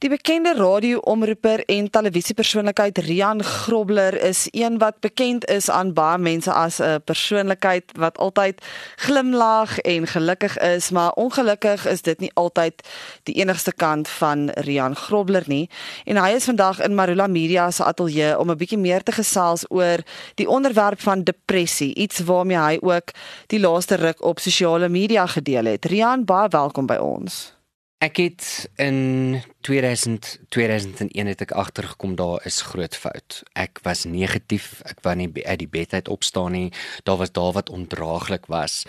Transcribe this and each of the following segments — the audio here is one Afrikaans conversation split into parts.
Die bekende radio-omroeper en televisiepersoonlikheid Rian Grobler is een wat bekend is aan baie mense as 'n persoonlikheid wat altyd glimlag en gelukkig is, maar ongelukkig is dit nie altyd die enigste kant van Rian Grobler nie. En hy is vandag in Marula Media se ateljee om 'n bietjie meer te gesels oor die onderwerp van depressie, iets waarmee hy ook die laaste ruk op sosiale media gedeel het. Rian, baie welkom by ons. Ek het in 2000 2001 het ek agtergekom daar is groot fout. Ek was negatief, ek wou nie uit die bed uit opstaan nie. Daar was daar wat ondraaglik was.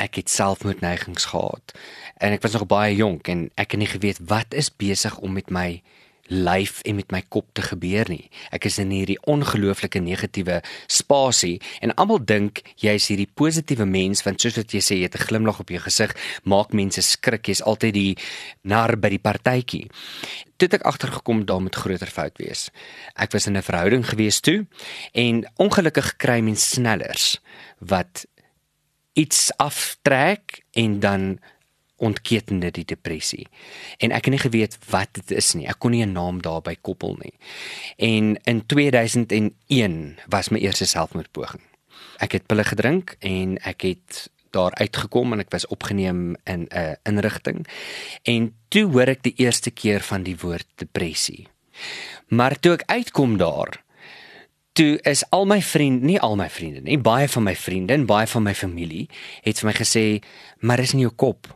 Ek het selfmoordneigings gehad. En ek was nog baie jonk en ek het nie geweet wat is besig om met my lyf en met my kop te gebeur nie. Ek is in hierdie ongelooflike negatiewe spasie en almal dink jy is hierdie positiewe mens want soos wat jy sê jy het 'n glimlag op jou gesig, maak mense skrik. Jy's altyd die nar by die partytjie. Toe ek agtergekom daar moet groter fout wees. Ek was in 'n verhouding gewees toe en ongelukkig kry mens snellers wat iets aftrek en dan ontketende die depressie. En ek het nie geweet wat dit is nie. Ek kon nie 'n naam daarby koppel nie. En in 2001 was my eerste selfmoordpoging. Ek het pille gedrink en ek het daar uitgekom en ek was opgeneem in 'n inrigting. En toe hoor ek die eerste keer van die woord depressie. Maar toe ek uitkom daar Toe is al my vriende, nie al my vriende nie, baie van my vriende en baie van my familie het vir my gesê, "Maar is in jou kop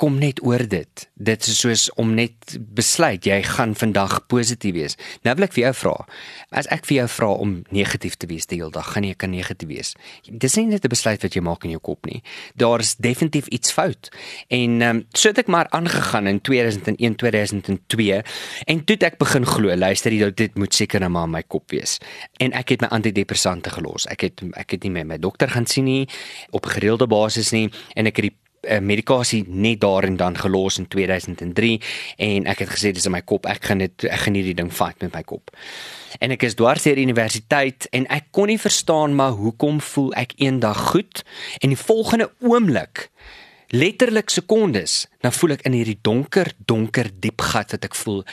kom net oor dit. Dit is soos om net besluit jy gaan vandag positief wees. Nou wil ek vir jou vra. As ek vir jou vra om negatief te wees die hele dag, gaan jy kan negatief wees. Dis nie net 'n besluit wat jy maak in jou kop nie. Daar's definitief iets fout. En ehm um, so het ek maar aangegaan in 2001, 2002 en toe het ek begin glo, luister jy dit moet seker nou maar in my kop wees. En ek het my antidepressante gelos. Ek het ek het nie meer my dokter gaan sien nie op gereelde basis nie en ek het die medikasie net daar en dan gelos in 2003 en ek het gesê dis in my kop ek gaan dit ek gaan hierdie ding fight met my kop. En ek is dwars deur universiteit en ek kon nie verstaan maar hoekom voel ek eendag goed en die volgende oomblik letterlik sekondes dan voel ek in hierdie donker donker diep gat wat ek voel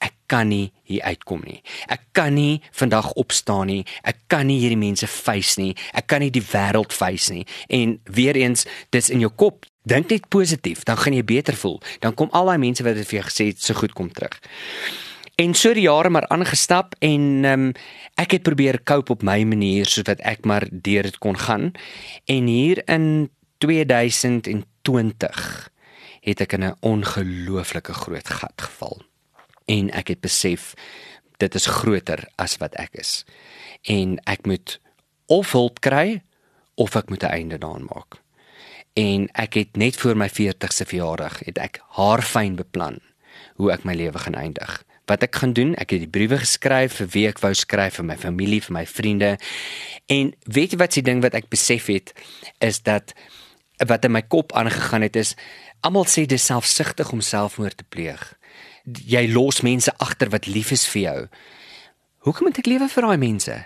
ek kan nie hier uitkom nie. Ek kan nie vandag opstaan nie. Ek kan nie hierdie mense face nie. Ek kan nie die wêreld face nie. En weer eens, dis in jou kop. Dink net positief, dan gaan jy beter voel. Dan kom al daai mense wat dit vir jou gesê het, so goed kom terug. En so die jare maar aangestap en ehm um, ek het probeer cope op my manier sodat ek maar deur dit kon gaan. En hier in 2020 het ek in 'n ongelooflike groot gat geval. En ek het besef dit is groter as wat ek is. En ek moet of hulp kry of ek moet 'n einde daaraan maak en ek het net voor my 40ste verjaardag het ek haarfyn beplan hoe ek my lewe gaan eindig. Wat ek gaan doen, ek het die briewe geskryf vir wie ek wou skryf vir my familie, vir my vriende. En weet jy wat se ding wat ek besef het is dat wat in my kop aangegaan het is almal sê dis selfsugtig om selfmoord te pleeg. Jy los mense agter wat lief is vir jou. Hoekom moet ek lewe vir daai mense?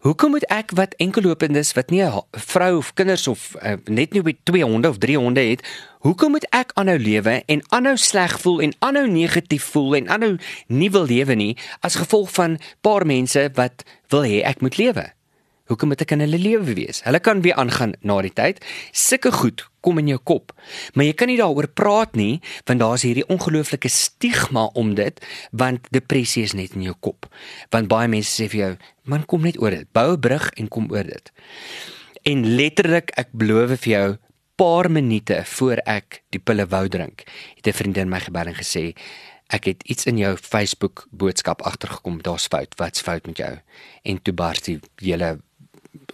Hoekom moet ek wat enkellopendes wat nie 'n vrou of kinders of uh, net nie by 2 honde of 3 honde het, hoekom moet ek aanhou lewe en aanhou sleg voel en aanhou negatief voel en aanhou nie wil lewe nie as gevolg van paar mense wat wil hê ek moet lewe? Hoekom moet ek in hulle lewe wees? Hulle kan weer aangaan na die tyd. Sulke goed kom in jou kop. Maar jy kan nie daaroor praat nie want daar's hierdie ongelooflike stigma om dit want depressie is net in jou kop. Want baie mense sê vir jou, "Man, kom net oor dit. Bou 'n brug en kom oor dit." En letterlik, ek beloof vir jou, paar minute voor ek die pille wou drink, het 'n vriendin my gebel en gesê, ek het iets in jou Facebook boodskap agtergekom, daar's fout. Wat's fout met jou? En toe bars die hele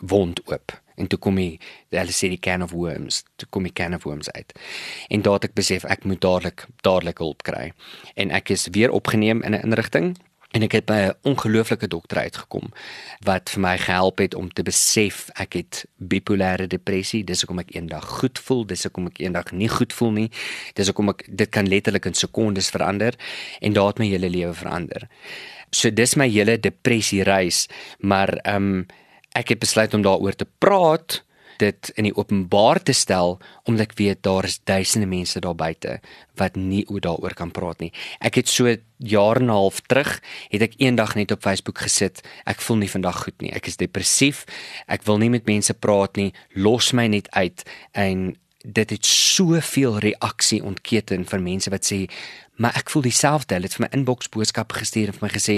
wond oop. En toe kom hy hulle sê die can of worms toe kom die can of worms uit. En daad ek besef ek moet dadelik dadelik hulp kry. En ek is weer opgeneem in 'n inrigting en ek het by 'n ongelooflike dokter uitgekom wat vir my gehelp het om te besef ek het bipolêre depressie. Dis hoekom ek eendag goed voel dis hoekom ek eendag nie goed voel nie. Dis hoekom ek dit kan letterlik in sekondes verander en daad my hele lewe verander. So dis my hele depressie reis maar ehm um, ek het besluit om daaroor te praat dit in die openbaar te stel omdat ek weet daar is duisende mense daar buite wat nie oor daaroor kan praat nie. Ek het so jaar en 'n half terug het ek eendag net op Facebook gesit. Ek voel nie vandag goed nie. Ek is depressief. Ek wil nie met mense praat nie. Los my net uit en dit het soveel reaksie ontketen van mense wat sê maar ek voel dieselfde. Hulle het vir my inbox boodskappe gestuur en vir my gesê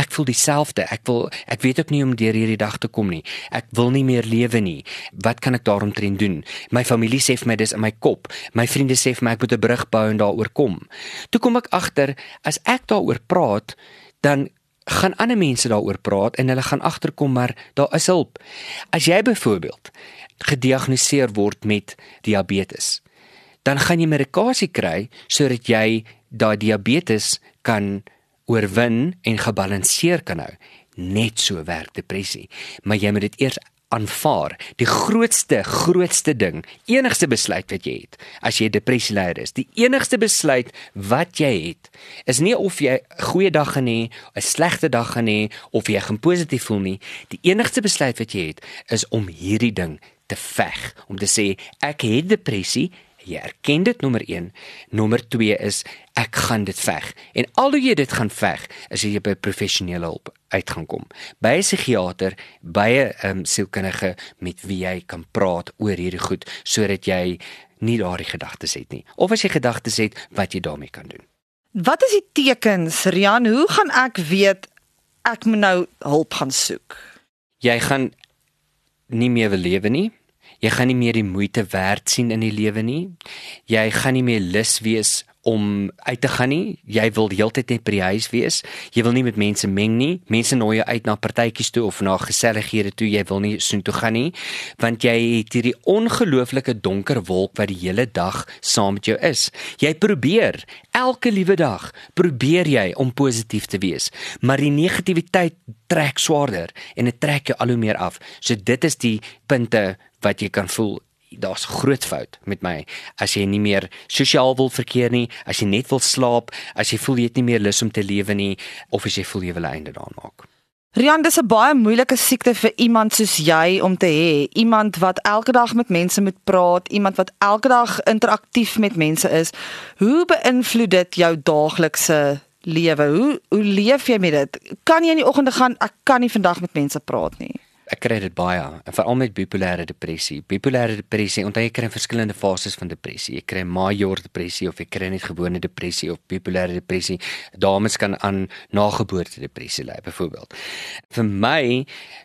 ek voel dieselfde. Ek wil ek weet ook nie hoe om deur hierdie dag te kom nie. Ek wil nie meer lewe nie. Wat kan ek daaromtrent doen? My familie sê vir my dis in my kop. My vriende sê vir my ek moet 'n brug bou en daaroor kom. Toe kom ek agter as ek daaroor praat, dan gaan ander mense daaroor praat en hulle gaan agterkom maar daar is hulp. As jy byvoorbeeld gediagnoseer word met diabetes, dan gaan jy medikasie kry sodat jy daai diabetes kan oorwin en gebalanseer kan hou. Net so werk depressie, maar jy moet dit eers aanvaar. Die grootste grootste ding, enigste besluit wat jy het as jy depressie ly is, die enigste besluit wat jy het, is nie of jy 'n goeie dag gaan hê, 'n slegte dag gaan hê of jy gaan positief voel nie. Die enigste besluit wat jy het is om hierdie ding te veg, om te sê ek het depressie Jy erken dit nommer 1. Nommer 2 is ek gaan dit veg. En al hoe jy dit gaan veg, is jy by professionele hulp uit gaan kom. By 'n psigiater, by 'n um, sielkundige met wie jy kan praat oor hierdie goed sodat jy nie daardie gedagtes het nie. Of as jy gedagtes het, wat jy daarmee kan doen. Wat is die tekens, Rian? Hoe gaan ek weet ek moet nou hulp gaan soek? Jy gaan nie meer wil lewe nie. Jy gaan nie meer die moeite werd sien in die lewe nie. Jy gaan nie meer lus wees om uit te gaan nie. Jy wil die hele tyd net by die huis wees. Jy wil nie met mense meng nie. Mense nooi jou uit na partytjies toe of na gesellighede toe. Jy wil nie soontoe gaan nie want jy het hierdie ongelooflike donker wolk wat die hele dag saam met jou is. Jy probeer elke liewe dag probeer jy om positief te wees, maar die negativiteit trek swaarder en dit trek jou al hoe meer af. So dit is die punte wat jy kan voel daar's groot fout met my as jy nie meer sosiaal wil verkeer nie, as jy net wil slaap, as jy voel jy het nie meer lus om te lewe nie of as jy voel jy wil einde daaraan maak. Rian, dis 'n baie moeilike siekte vir iemand soos jy om te hê. Iemand wat elke dag met mense moet praat, iemand wat elke dag interaktief met mense is. Hoe beïnvloed dit jou daaglikse lewe? Hoe hoe leef jy met dit? Kan jy in die oggende gaan, ek kan nie vandag met mense praat nie ek kry dit baie veral met bipolêre depressie. Bipolêre depressie, onthou jy kry verskillende fases van depressie. Jy kry major depressie of jy kry net gewone depressie of bipolêre depressie. Dames kan aan nageboorte depressie ly byvoorbeeld. Vir my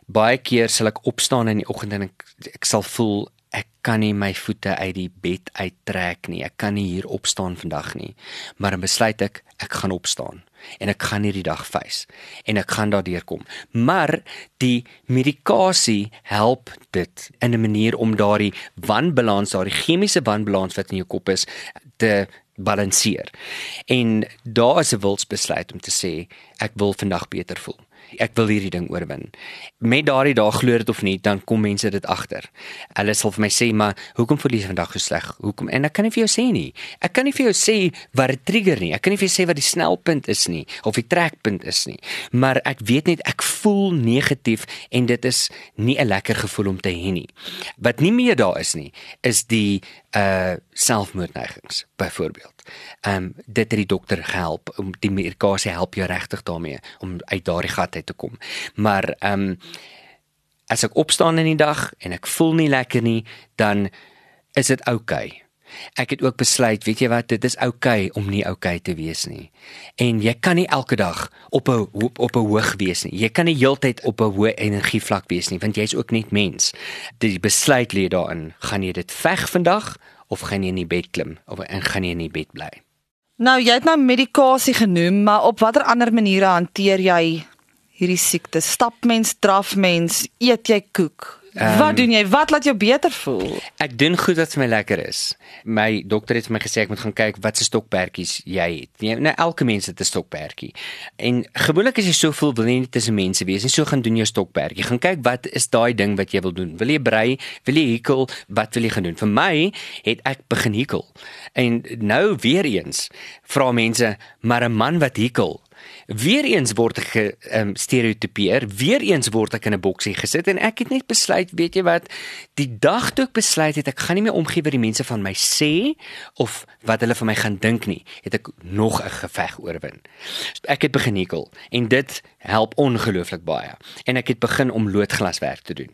baie keer sal ek opstaan in die oggend en ek, ek sal voel ek kan nie my voete uit die bed uittrek nie. Ek kan nie hier opstaan vandag nie. Maar dan besluit ek ek gaan opstaan en ek gaan hierdie dag face en ek gaan daardeur kom. Maar die medikasie help dit in 'n manier om daardie wanbalans, daardie chemiese wanbalans wat in jou kop is te balanseer. En daar is 'n wilsbesluit om te sê ek wil vandag beter voel ek wil hierdie ding oorwin. Met daardie dag glo dit of nie, dan kom mense dit agter. Hulle sal vir my sê, "Maar hoekom voel jy vandag so sleg? Hoekom?" En ek kan nie vir jou sê nie. Ek kan nie vir jou sê wat dit trigger nie. Ek kan nie vir jou sê wat die snelpunt is nie of die trekpunt is nie. Maar ek weet net ek voel negatief en dit is nie 'n lekker gevoel om te hê nie. Wat nie meer daar is nie, is die uh selfmoordneigings byvoorbeeld. Ehm um, dit het die dokter gehelp om die medikasie help jou regtig daarmee om uit daardie gat uit te kom. Maar ehm um, as ek opstaan in die dag en ek voel nie lekker nie, dan is dit oukei. Okay. Ek het ook besluit, weet jy wat, dit is oukei okay om nie oukei okay te wees nie. En jy kan nie elke dag op 'n op 'n hoog wees nie. Jy kan nie heeltyd op 'n hoë energievlak wees nie, want jy's ook net mens. Die besluit lê daarin, gaan jy dit veg vandag of gaan jy in die bed klim of en gaan jy in die bed bly? Nou jy het nou medikasie genoem, maar op watter ander maniere hanteer jy hierdie siekte? Stap mens, draf mens, eet jy koek? Um, wat doen jy? Wat laat jou beter voel? Ek doen goed wat vir my lekker is. My dokter het vir my gesê ek moet gaan kyk wat se stokperdjies jy het. Jy, nou elke mens het 'n stokperdjie. En gewoonlik as jy so voel, wil jy nie tussen mense wees nie. So gaan doen jou stokperdjie. Gaan kyk wat is daai ding wat jy wil doen. Wil jy brei? Wil jy hekel? Wat wil jy gaan doen? Vir my het ek begin hekel. En nou weer eens vra mense, maar 'n man wat hekel Weereens word ek um, stereotipeer, weereens word ek in 'n boksie gesit en ek het net besluit, weet jy wat, die dag toe ek besluit het ek gaan nie meer omgee wat die mense van my sê of wat hulle van my gaan dink nie, het ek nog 'n geveg oorwin. Ek het begin nikkel en dit help ongelooflik baie en ek het begin om loodglaswerk te doen.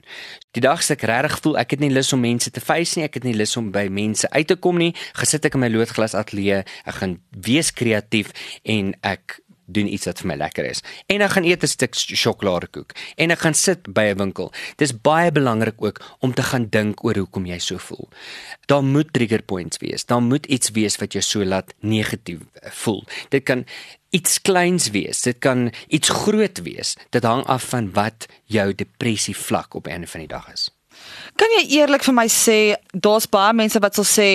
Die dag as ek regtig voel ek het nie lus om mense te face nie, ek het nie lus om by mense uit te kom nie, gesit ek in my loodglas ateljee, ek gaan wees kreatief en ek doen iets wat vir my lekker is. En ek gaan eet 'n stuk sjokoladekoek en ek gaan sit by 'n winkel. Dis baie belangrik ook om te gaan dink oor hoekom jy so voel. Daar moet trigger points wees. Daar moet iets wees wat jou so laat negatief voel. Dit kan iets kleins wees. Dit kan iets groot wees. Dit hang af van wat jou depressie vlak op einde van die dag is. Kan jy eerlik vir my sê daar's baie mense wat sal sê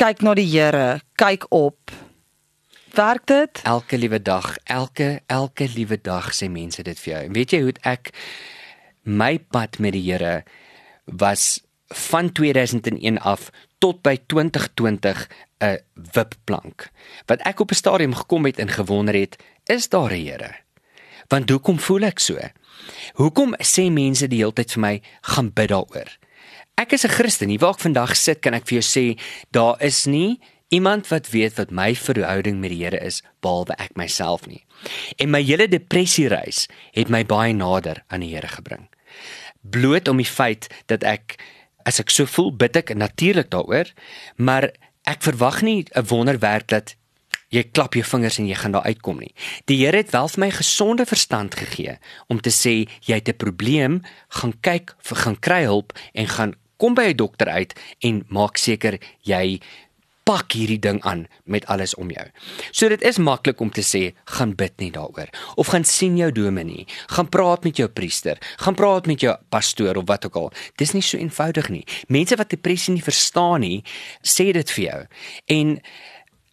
kyk na die Here, kyk op werk dit? Elke liewe dag, elke elke liewe dag sê mense dit vir jou. En weet jy hoe ek my pad met die Here was van 2001 af tot by 2020 'n wipplank. Wat ek op 'n stadium gekom het en gewonder het, is daar 'n Here? Want hoekom voel ek so? Hoekom sê mense die hele tyd vir my gaan bid daaroor? Ek is 'n Christen, nie waar ek vandag sit kan ek vir jou sê daar is nie iemand wat weet wat my verhouding met die Here is behalwe ek myself nie. En my hele depressie reis het my baie nader aan die Here gebring. Bloot om die feit dat ek as ek so voel bid ek natuurlik daaroor, maar ek verwag nie 'n wonderwerk dat jy klap jou vingers en jy gaan daar uitkom nie. Die Here het wel vir my gesonde verstand gegee om te sê jy het 'n probleem, gaan kyk, gaan kry hulp en gaan kom by 'n dokter uit en maak seker jy pak hierdie ding aan met alles om jou. So dit is maklik om te sê gaan bid net daaroor of gaan sien jou dominee, gaan praat met jou priester, gaan praat met jou pastoor of wat ook al. Dis nie so eenvoudig nie. Mense wat depressie nie verstaan nie, sê dit vir jou. En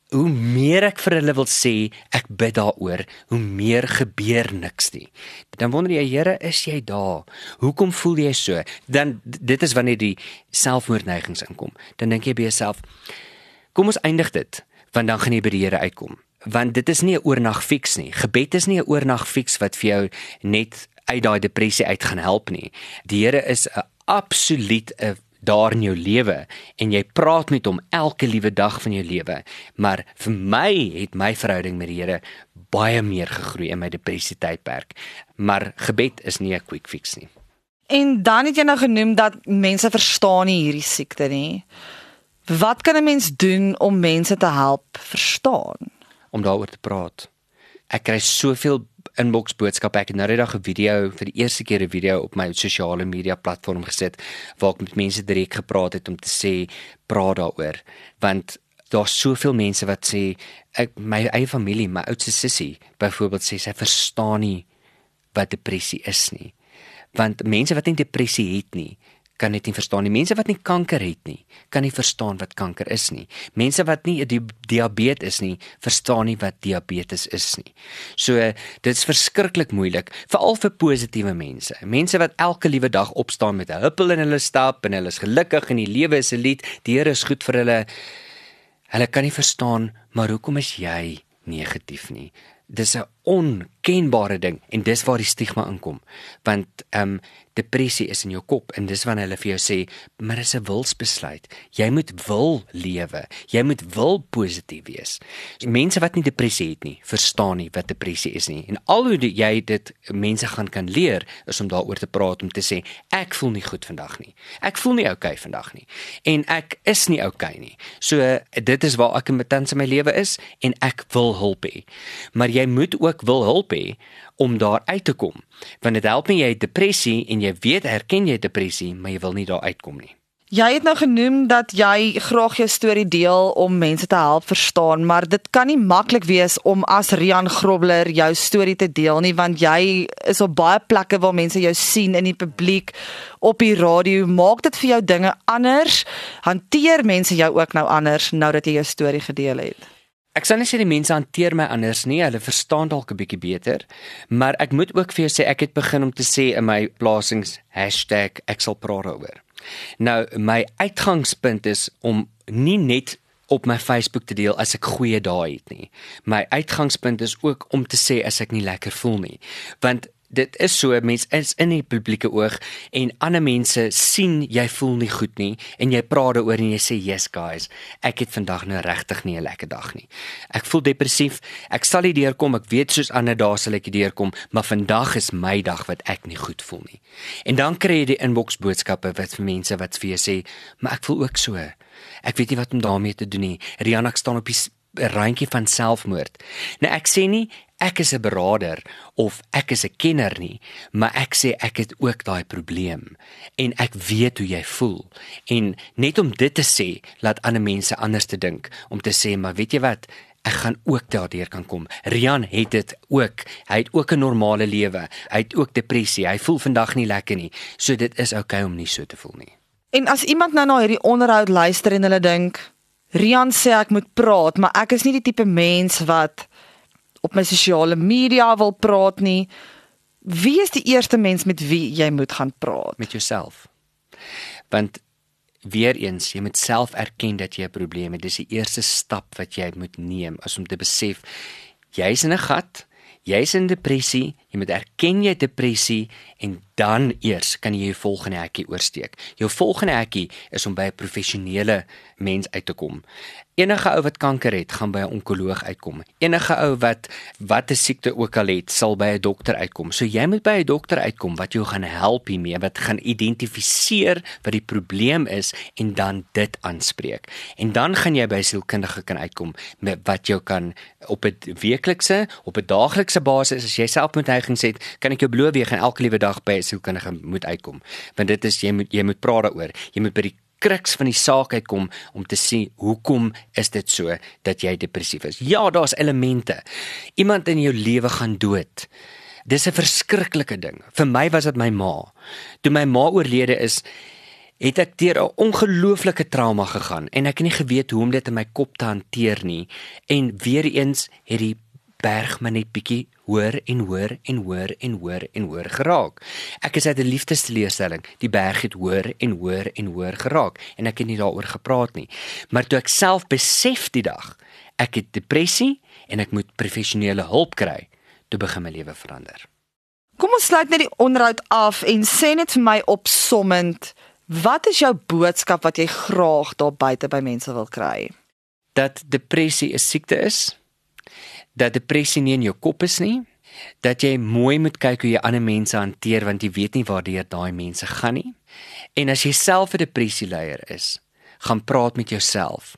hoe meer ek vir hulle wil sê ek bid daaroor, hoe meer gebeur niks nie. Dan wonder jy, Here, is jy daar? Hoekom voel jy so? Dan dit is wanneer die selfmoordneigings inkom. Dan dink jy by jouself, Kom ons eindig dit, want dan gaan jy by die Here uitkom. Want dit is nie 'n oornag fiks nie. Gebed is nie 'n oornag fiks wat vir jou net uit daai depressie uit gaan help nie. Die Here is 'n absoluut 'n daar in jou lewe en jy praat met hom elke liewe dag van jou lewe. Maar vir my het my verhouding met die Here baie meer gegroei in my depressie tydperk. Maar gebed is nie 'n quick fix nie. En dan het jy nou genoem dat mense verstaan nie hierdie siekte nie. Wat kan 'n mens doen om mense te help verstaan? Om daaroor te praat. Ek kry soveel inbox boodskappe. Ek het nou net 'n video vir die eerste keer 'n video op my sosiale media platform gesit waar ek met mense direk gepraat het om te sê praat daaroor. Want daar's soveel mense wat sê ek my eie familie, my oudste sussie byvoorbeeld sê sy verstaan nie wat depressie is nie. Want mense wat nie depressie het nie, kan dit nie verstaan nie. Mense wat nie kanker het nie, kan nie verstaan wat kanker is nie. Mense wat nie 'n di diabetes is nie, verstaan nie wat diabetes is nie. So dit is verskriklik moeilik, veral vir positiewe mense. Mense wat elke liewe dag opstaan met 'n huppel in hulle stap en hulle is gelukkig en die lewe is 'n lied, die Here is goed vir hulle. Hulle kan nie verstaan maar hoekom is jy negatief nie? Dis 'n onkenbare ding en dis waar die stigma inkom. Want ehm um, depressie is in jou kop en dis wanneer hulle vir jou sê, maar dis 'n wilsbesluit. Jy moet wil lewe. Jy moet wil positief wees. Mense wat nie depressie het nie, verstaan nie wat depressie is nie. En al hoe jy dit mense gaan kan leer is om daaroor te praat om te sê, ek voel nie goed vandag nie. Ek voel nie oukei okay vandag nie. En ek is nie oukei okay nie. So dit is waar ek in my tans in my lewe is en ek wil hulp hê. Maar jy moet ook wil hulp hê om daar uit te kom. Want dit help nie jy het depressie en jy weet erken jy depressie, maar jy wil nie daar uitkom nie. Jy het nou genoem dat jy graag jou storie deel om mense te help verstaan, maar dit kan nie maklik wees om as Rian Grobler jou storie te deel nie want jy is op baie plekke waar mense jou sien in die publiek, op die radio. Maak dit vir jou dinge anders? Hanteer mense jou ook nou anders nou dat jy jou storie gedeel het? Ek sal net sê die mense hanteer my anders nie, hulle verstaan dalk 'n bietjie beter, maar ek moet ook vir jou sê ek het begin om te sê in my plasings #ek sal praat daaroor. Nou my uitgangspunt is om nie net op my Facebook te deel as ek goeie dae het nie. My uitgangspunt is ook om te sê as ek nie lekker voel nie. Want dit is so mense is in die publieke oog en ander mense sien jy voel nie goed nie en jy praat daaroor en jy sê yes guys ek het vandag nou regtig nie 'n lekker dag nie. Ek voel depressief. Ek sal nie deurkom. Ek weet soos ander dae sal ek deurkom maar vandag is my dag wat ek nie goed voel nie. En dan kry jy die inbox boodskappe wat vir mense wat vir jou sê maar ek voel ook so. Ek weet nie wat om daarmee te doen nie. Rianak staan op die randjie van selfmoord. Nou ek sê nie ek is 'n beraader of ek is 'n kenner nie, maar ek sê ek het ook daai probleem en ek weet hoe jy voel. En net om dit te sê, laat ander mense anders te dink om te sê, maar weet jy wat? Ek gaan ook daardeur kan kom. Rian het dit ook. Hy het ook 'n normale lewe. Hy het ook depressie. Hy voel vandag nie lekker nie. So dit is oukei okay om nie so te voel nie. En as iemand nou na hierdie onderhoud luister en hulle dink, Rian sê ek moet praat, maar ek is nie die tipe mens wat op my sosiale media wil praat nie. Wie is die eerste mens met wie jy moet gaan praat? Met jouself. Want weer eens, jy moet self erken dat jy 'n probleem het. Dis die eerste stap wat jy moet neem as om te besef jy's in 'n gat, jy's in depressie, jy moet erken jy depressie en dan eers kan jy jou volgende hekkie oorsteek. Jou volgende hekkie is om by 'n professionele mens uit te kom. Enige ou wat kanker het, gaan by 'n onkoloog uitkom. Enige ou wat wat 'n siekte ook al het, sal by 'n dokter uitkom. So jy moet by 'n dokter uitkom wat jou gaan help hiermee, wat gaan identifiseer wat die probleem is en dan dit aanspreek. En dan gaan jy by 'n sielkundige kan uitkom met wat jou kan op 'n weeklikse, op 'n daaglikse basis as jy self moet neigings het, kan ek jou beloof jy gaan elke liewe dag by 'n sielkundige moet uitkom. Want dit is jy moet jy moet praat daaroor. Jy moet by die kruks van die saak uitkom om te sien hoekom is dit so dat jy depressief is. Ja, daar's elemente. Iemand in jou lewe gaan dood. Dis 'n verskriklike ding. Vir my was dit my ma. Toe my ma oorlede is, het ek deur 'n ongelooflike trauma gegaan en ek het nie geweet hoe om dit in my kop te hanteer nie. En weer eens het die berg my net bietjie hoor en hoor en hoor en hoor en hoor geraak. Ek is uit 'n liefdesteleurstelling. Die berg het hoor en hoor en hoor geraak en ek het nie daaroor gepraat nie. Maar toe ek self besef die dag, ek het depressie en ek moet professionele hulp kry, toe begin my lewe verander. Kom ons sluit net die onderhoud af en sê net vir my opsommend, wat is jou boodskap wat jy graag daar buite by mense wil kry? Dat depressie 'n siekte is dat depressie nie in jou kop is nie, dat jy mooi moet kyk hoe jy ander mense hanteer want jy weet nie waartoe daai mense gaan nie. En as jy self 'n depressieleier is, gaan praat met jouself.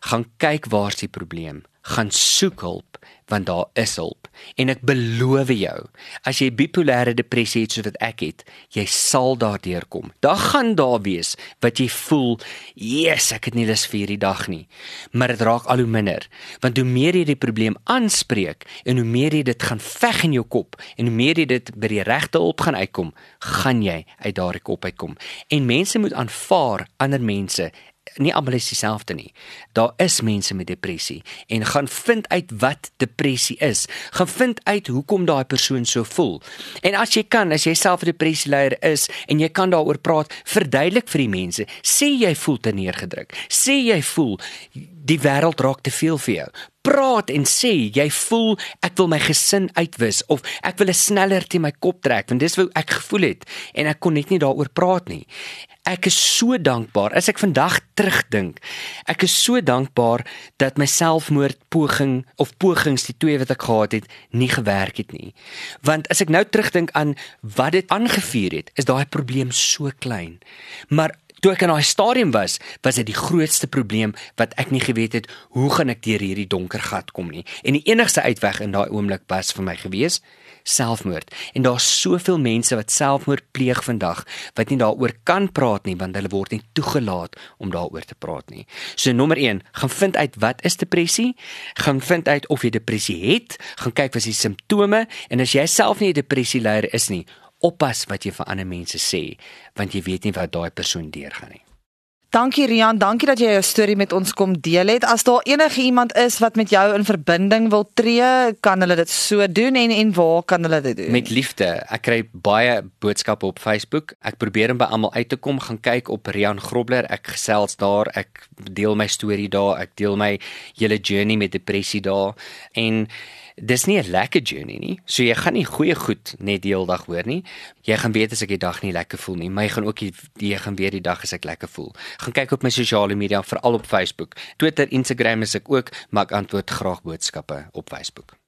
Gaan kyk waar's die probleem gaan soek hulp want daar is hulp. En ek beloof jou as jy bipolêre depressie het soos wat ek het jy sal daardeur kom daar gaan daar wees wat jy voel yes ek het nie lus vir hierdie dag nie. Maar dit raak al hoe minder want hoe meer jy die probleem aanspreek en hoe meer jy dit gaan veg in jou kop en hoe meer jy dit by die regte hulp gaan uitkom gaan jy uit daardie kop uitkom. En mense moet aanvaar ander mense nie almal is dieselfde nie. Daar is mense met depressie en gaan vind uit wat depressie is. Gaan vind uit hoekom daai persoon so voel. En as jy kan, as jy self 'n depressieleier is en jy kan daaroor praat, verduidelik vir die mense. Sê jy voel te neergedruk. Sê jy voel die wêreld raak te veel vir jou. Praat en sê jy voel ek wil my gesin uitwis of ek wil 'n sneller te my kop trek want dis wat ek gevoel het en ek kon net nie daaroor praat nie. Ek is so dankbaar as ek vandag terugdink. Ek is so dankbaar dat my selfmoordpoging of pogings die twee wat ek gehad het nie gewerk het nie. Want as ek nou terugdink aan wat dit aangevuur het, is daai probleem so klein. Maar toe ek in daai stadium was, was dit die grootste probleem wat ek nie geweet het hoe gaan ek deur hierdie donker gat kom nie. En die enigste uitweg in daai oomblik was vir my gewees selfmoord. En daar's soveel mense wat selfmoord pleeg vandag wat nie daaroor kan praat nie want hulle word nie toegelaat om daaroor te praat nie. So nommer 1, gaan vind uit wat is depressie? Gaan vind uit of jy depressie het, gaan kyk wat is die simptome en as jy self nie 'n depressieleier is nie, oppas wat jy vir ander mense sê want jy weet nie wat daai persoon deurgaan nie. Dankie Rian, dankie dat jy jou storie met ons kom deel het. As daar enige iemand is wat met jou in verbinding wil tree, kan hulle dit so doen en en waar kan hulle dit doen? Met liefde. Ek kry baie boodskappe op Facebook. Ek probeer om by almal uit te kom, gaan kyk op Rian Grobler. Ek gesels daar, ek deel my storie daar, ek deel my hele journey met depressie daar en dis nie 'n lekker journey nie. So jy gaan nie goeie goed net die hele dag hoor nie. Jy gaan weet as ek die dag nie lekker voel nie. My gaan ook die jy gaan weer die dag as ek lekker voel. Gaan kyk op my sosiale media, veral op Facebook. Twitter, Instagram is ek ook, maar ek antwoord graag boodskappe op Facebook.